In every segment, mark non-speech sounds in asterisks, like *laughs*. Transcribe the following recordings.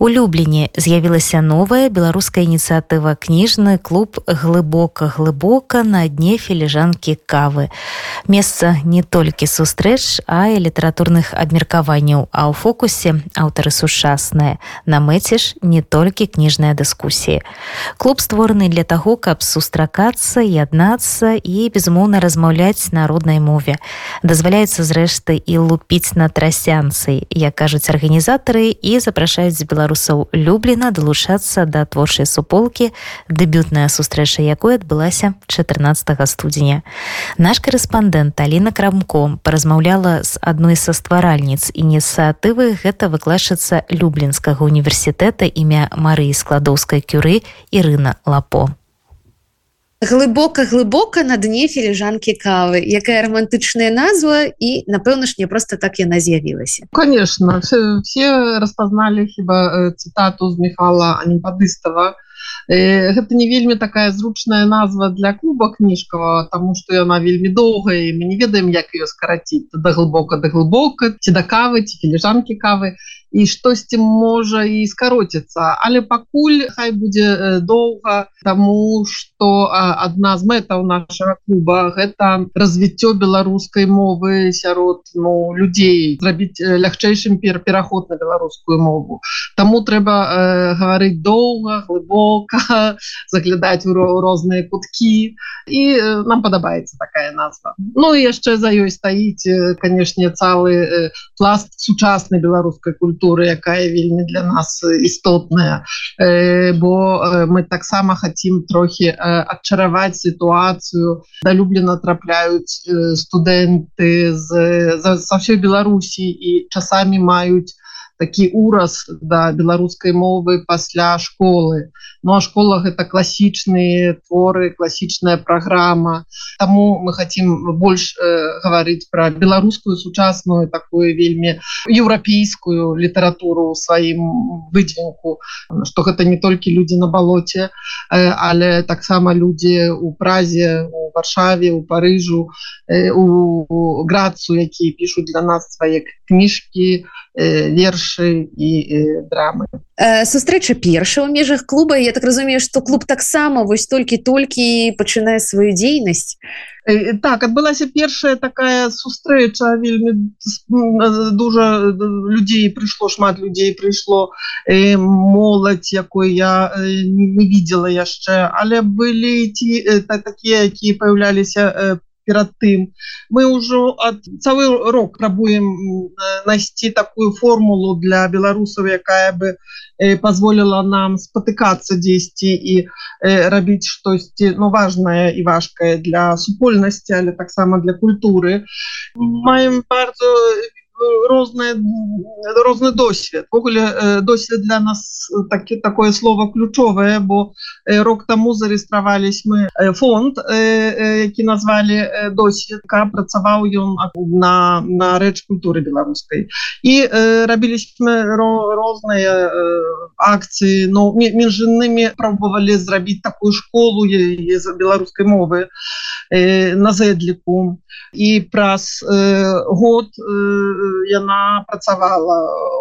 У Любліні з'явілася новая беларуская ініцыятыва кніжны клуб глыбока глыбока на дне філіжанкі кавы. Месца не толькі сустрэч, а і літаратурных абмеркаванняў, а ў фокусе аўтары сучасныя. На мэце ж не толькі кніжныя дыскусіі. Клуб створаны для таго, каб сустракацца, яднацца і безумоўна размаўляць на роднай мове. Дазваляецца зрэшты і лупіць на трасянцы, як кажуць арганізатары і запрашаюць беларус беларусаў люблена далучацца да творчай суполкі. Дэбютная сустрэча якой адбылася 14 студзеня. Наш корэспандэнт Аліна крамком паразмаўляла з адной са стваральніц ініцыятывы. Гэта выкладчыца люблінскага універсітэта імя Марыі складоўскай кюры Ірына лапо глыбока глыбока на дне філіжанкі кавы. Якая романтычная назва і напэўна ж не просто так яна з'явілася. Конечно все, все распазналі хіба цытату з михала аніпадыстава гэта не вельмі такая зручная назва для клуба кніжкава тому что яна вельмі доўгая мы не ведаем як ее скараціць да глыбока да глыбока ці да кавы ці філіжанкі кавы і штосьці можа і скароціцца але пакуль хай будзе доўга тому что адна з мэтаў нашага клуба гэта развіццё беларускай мовы сярод ну людзей зрабіць лягчэйшым пер пераход на беларускую мову. Таму трэба э, гаварыць доўга глыбока *laughs* заглядаць у розныя куткі і э, нам падабаецца такая назва. Ну і яшчэ за ёй стаіць канешне цалы пласт сучаснай беларускай культуры культуры якая вельмі для нас істотная. Э, бо э, мы таксама хотим трохі адчараваць э, сітуацыю. Далюблена трапляюць студэнты з са ўсёй беларусі і часамі маюць такі ураз да беларускай мовы пасля школы. Ну а школа гэта класічныя творы класічная праграма. Таму мы хотим больш э, гаварыць про беларускую сучасную такую вельмі еўрапейскую літаратуру сваім выдзенку что гэта не толькі людзі на балоце э, але таксама людзі у празе у варшаве у парыжу э, у грацу якія пишутць для нас свае кніжкі вершы і драмы. Сустрэча перша ў межах клуба. Я так разумею что клуб таксама вось толькі-толькі пачынае сваю дзейнасць так адбылася першая такая сустрэча вельмі дужа людзей прыйшло шмат людзей прыйшло моладзь якой я не видела яшчэ але былі ці такія якія появляліся по перад тым мы ўжо ад цэлы рок прабуем найсці такую формулу для беларусаў якая бы позволила нам спотыкацца дзесьці і рабіць штосьці ну важное і важкае для супольнасці але таксама для культуры. Маем bardzo розные розны досвед ввогуле досвед для нас такі такое слово ключовое бо рок тому зарегістравались мы фонд які назвали досведка працаваў ён на на рэч культуры беларускай і рабілись мы розныя акцыі но ну, між інымі пробовали зрабіць такую школу за беларускай мовы на зэдліку і праз год у яна працавала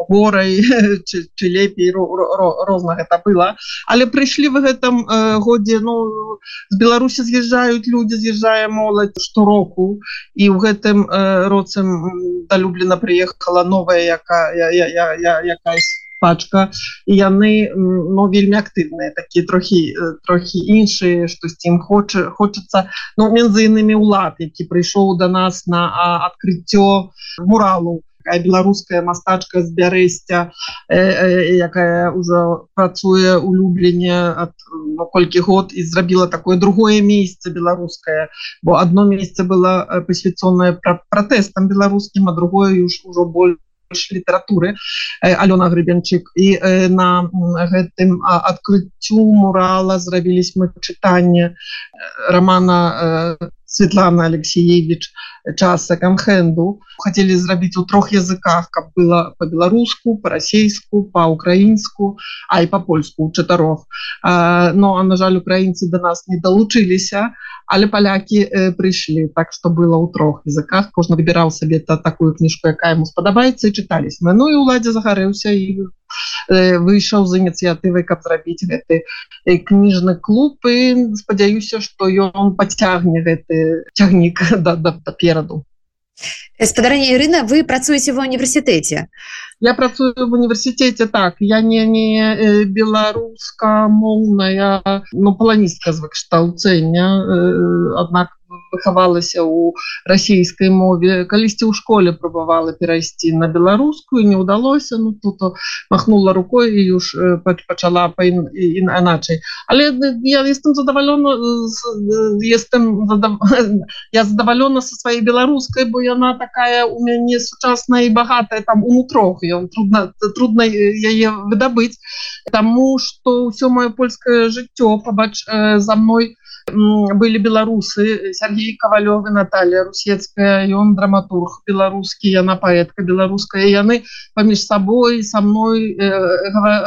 горай *laughs* чи, чи лепей розна гэта было але прыйшлі вы гэтым э, годзе ну з беларусі з'язджаюць люди з'язджае моладзь. Штороку і ў гэтым э, роцем далюблена приехала новая якая я, я, я, я, якась пачка. І яны но ну, вельмі актыўныя такія трохі трохі іншыя што з ім хоча хочацца ну мензы інымі ўлад які прыйшоў до нас на адкрыццё муралу. Беларуская мастачка з бярэсця э, э, якая ўжо працуе у любленне ад ну, колькі год і зрабіла такое другое месяца беларускае. Бо одно месяца было пра пратэстам беларускім а другое уж ужо больше літаратуры Алёна Грыбенчык і на гэтым адкрыццю мурала зрабіліся мы чытанне романа Светлана Алексеевич час секонд-хенду. Хотели зрабіць у трох языках, каб было по-беларуску, по-расейску, по-украінску, а і по-польску у чатырох. Но, а, на жаль, украінцы до нас не далучыліся, але палякі э, прыйшлі так, што было ў трох языках. Кожны выбіраў сабе та такую кніжку, якая яму спадабаецца і чытались. Ну і ўладзе загарэўся і выйшаў з ініцыятывай, каб зрабіць гэты э, кніжны клуб і спадзяюся, што ён пацягне гэты цягнік *laughs* да, да, да напераду спадарня Ірына вы працуеце ва універсітэце я працую в універсітэце так я не не беларуска моўная ну паланістка з выкштаўцэння аднак выхавалася ў расійскай мове. Калісьці ў школе пробавала перайсці на беларускую не ўдалося ну тут махнула рукой і już пачала па іначай але я jestem задавалёна jestem я задавалёна *laughs* со сваёй беларускай бо яна такая у мяне сучасная і багатая там унутрох ён трудно трудно яе выдабыць Таму что ўсё маё польскае жыццё пабач за мной у былі беларусы Сергей кавалёвы Наталья русецкая ён драматург беларускі яна паэтка беларуская яны паміж сабой со мной э,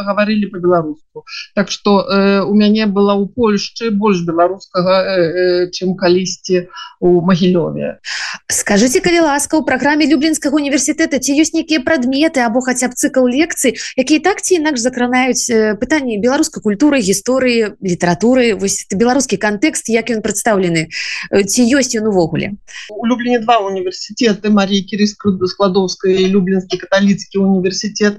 гаварылі по-беларуску Так что э, у мяне была ў Польшчы больш беларускага э, э, чым калісьці у магілёве скажите калі ласка у праграме люблінскага універсітэта ці ёсць нейкія прадметы або хаця б цыкл лекцый якія так ці інакш закранаюць э, пытанні беларускай культуры гісторыі літаратуры вось беларускі кантэкст тэкст як ён прадстаўлены ці ёсць ён увогуле? У любліне два універсітэты Марії кірыскру складовская люблінскі каталіцкі універсітет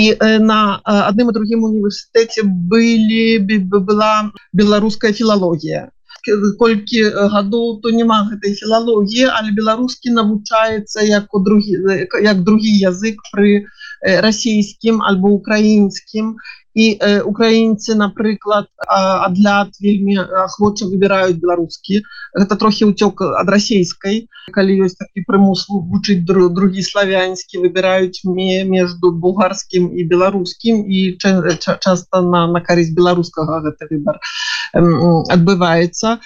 і на адным і другім універсітэце былі была беларуская філалогія. Колькі гадоў то няма гэтай філалогіі але беларускі навучаецца як у другі як другі язык пры расійскім альбо украінскім і э, украінцы напрыклад адляд вельмі ахвоча выбіраюць беларускі гэта трохі ўцёк ад расійскай калі ёсць такі прымус вучыць друг, другі славянскі выбіраюць мне между булгарскім і беларускім і часто на на карысць беларускага гэты выбор адбываецца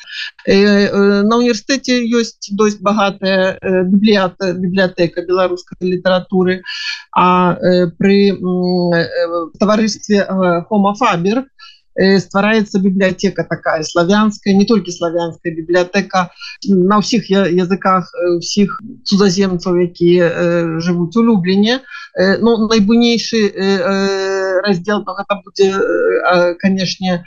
на універсітэце ёсць досць багатая бібліята бібліятэка беларускай літаратуры а э, э, таварыстве э, хомафабер ствараецца бібліятэка такая славянская не толькі славянская бібліятэка на ўсіх языках усіх цудаземцаў якія жывуць у любліне ну найбуйнейшы раздзел то гэта будзе канешне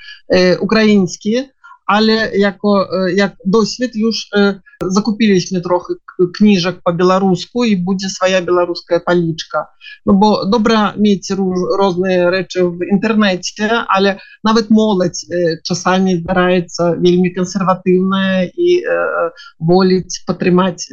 украінскі але яко як досвед już закупіліся трохи кніжак по-беларуску і будзе свая беларуская палічка. Ну, бо добра мець розныя рэчы в інтэрнэце але нават моладзь часамі збіраецца вельмі кансерватыўная і воліць падтрымаць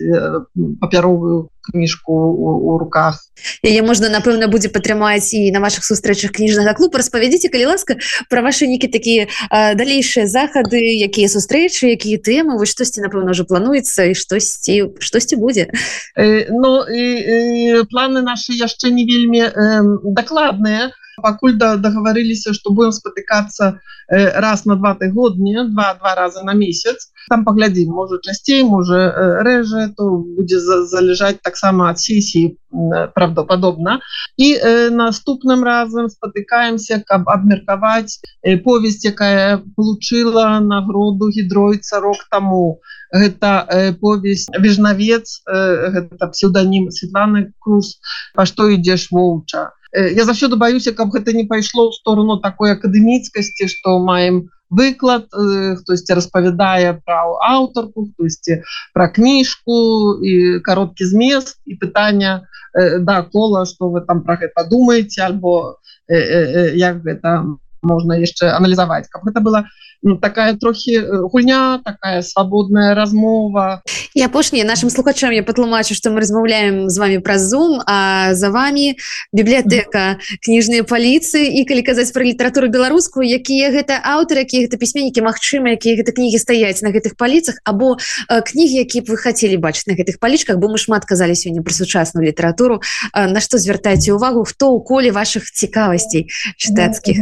папяровую кніжку у руках. Яе можна напэўна будзе падтрымаць і на ваших сустрэчах кніжнага клуба распавядзіце калі ласка пра ваши нейкі такія далейшыя захады якія сустрэчы якія тэмы вы штосьці напэўна уже плануецца і штосьці штосьці будзе э, Ну і, і планы наши яшчэ не вельмі э, дакладныя пакуль да, дагаварыліся што будем спатыкацца э, раз на два тыгодні два два раза на месяц там паглядзім можа часцей можа э, рэжа то будзе за, залежаць таксама ад сесіі правдападобна і э, наступным разам спатыкаемся каб абмеркаваць э, повесть якая получила нагроду гідройца рок таму гэта э, повесть вежнавец э, гэта псевдонім Светланы круз па што ідзеш воўча я заўсёды баюся каб гэта не пайшло ў сторону такой акадэміцкасці што маем выклад хтосьці распавядае пра аўтарку хтосьці пра кніжку і кароткі змест і пытання да кола что вы там про гэта думаете альбо як гэта можна яшчэ аналізаваць каб гэта было. Ну, такая трохі гульня такая свабодная размова. І апошняе нашим слухачам я патлумачу что мы размаўляем з вами праз зум а за вами бібліятэка кніжныя паліцыі і калі казаць про літаратуру беларускую якія гэта аўтары якія гэта пісьменнікі Мачыма якія гэта кнігі стаяць на гэтых паліцах або кнігі які б вы хацелі бачыць на гэтых палічках бо мы шмат казалі сёння про сучасную літаратуру. На што звяртаеце увагу хто ў коле ваших цікавасцей чытацкіх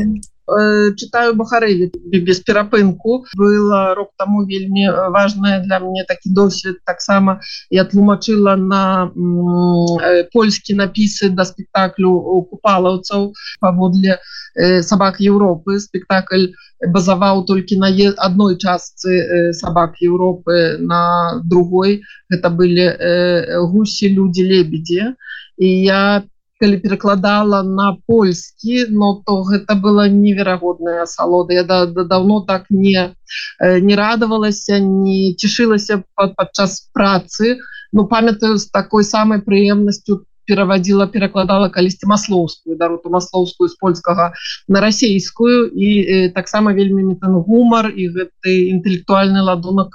Э, читаю Бахарэві без перапынку было рок таму вельмі важное для мне такі досвед таксама я тлумачыла на э, польскі напісы да спектаклю купалаўцаў паводле э, сабак Еўропы спектакль базаваў толькі на адной частцы сабак Еўропы на другой. Гэта былі гусі людзі лебедзі і я калі перакладала на польскі но то гэта была неверагодная асалода. Я да, да давно так не не радавалася не цішылася падчас працы. Ну памятаю з такой самай прыемнасцю пераводила перакладала калісьці маслоўскую дароту маслоўскую з польскага на расійскую і э, таксама вельмі метан гумар і гэты інтэлектуальны ладунак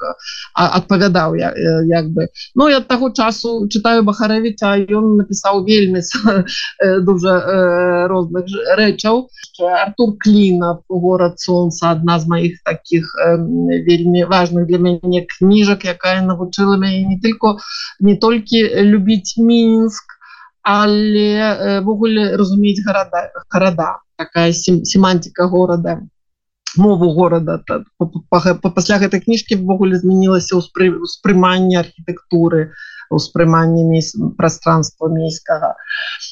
адпавядаў я э, як бы. Ну я таго часу читаю бахаравіця ён напісаў вельмі *laughs* э, дуже э, розных рэчаў. Артур кліна город солнца одна з моих таких э, вельмі важных для мяне кніжак якая навучыла мяне не tylko не толькі любіць мінск але ввогуле разумець гарада гарада такая семантика города мову города. Пасля гэтай кніжкі ввогуле змянілася ўспрыманне архітэктуры успрыманне пространства мейскага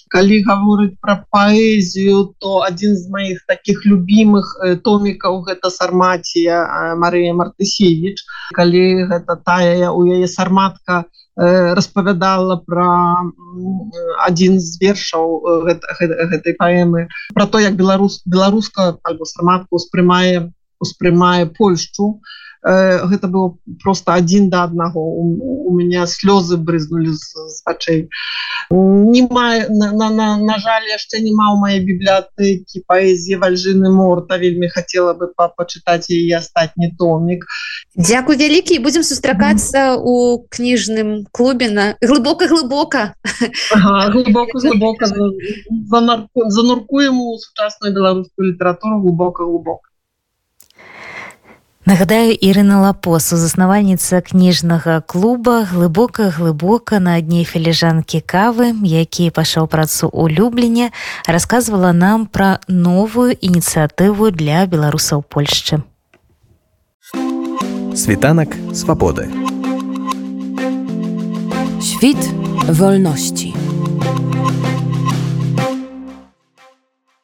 калі гаворыць про паэзію то один з моих таких любимых томікаў гэта сарматія Марыя мартысевич калі гэта тая у яе сарматка то распавядала про один з вершаў гэтай паэмы про то як беларус беларуска альбо сарматку успрымае успрымае Польшчу гэта было просто один до аднаго. У меня слёзы брызнули з вачэй. Не мае на, на, на, на жаль яшчэ няма ў моей бібліятэкі паэзіі вальжыны морта. Вельмі хотела бы па пачытаць яе астатні томік. Дякую вялікі. Будзем сустракацца у кніжным клубе на глыбока глыбока глыбока *laughs* зануркуем у сучасную беларускую літаратуру глубока глубока Нагадаю Ірына Лапосу, заснавальніца кніжнага клуба глыбока глыбока на дне філіжанкі кавы, які пашаў працу ў Любліне, расказвала нам пра новую ініцыятыву для беларусаў Польшчы. Світанак свабоды. Świt wolności.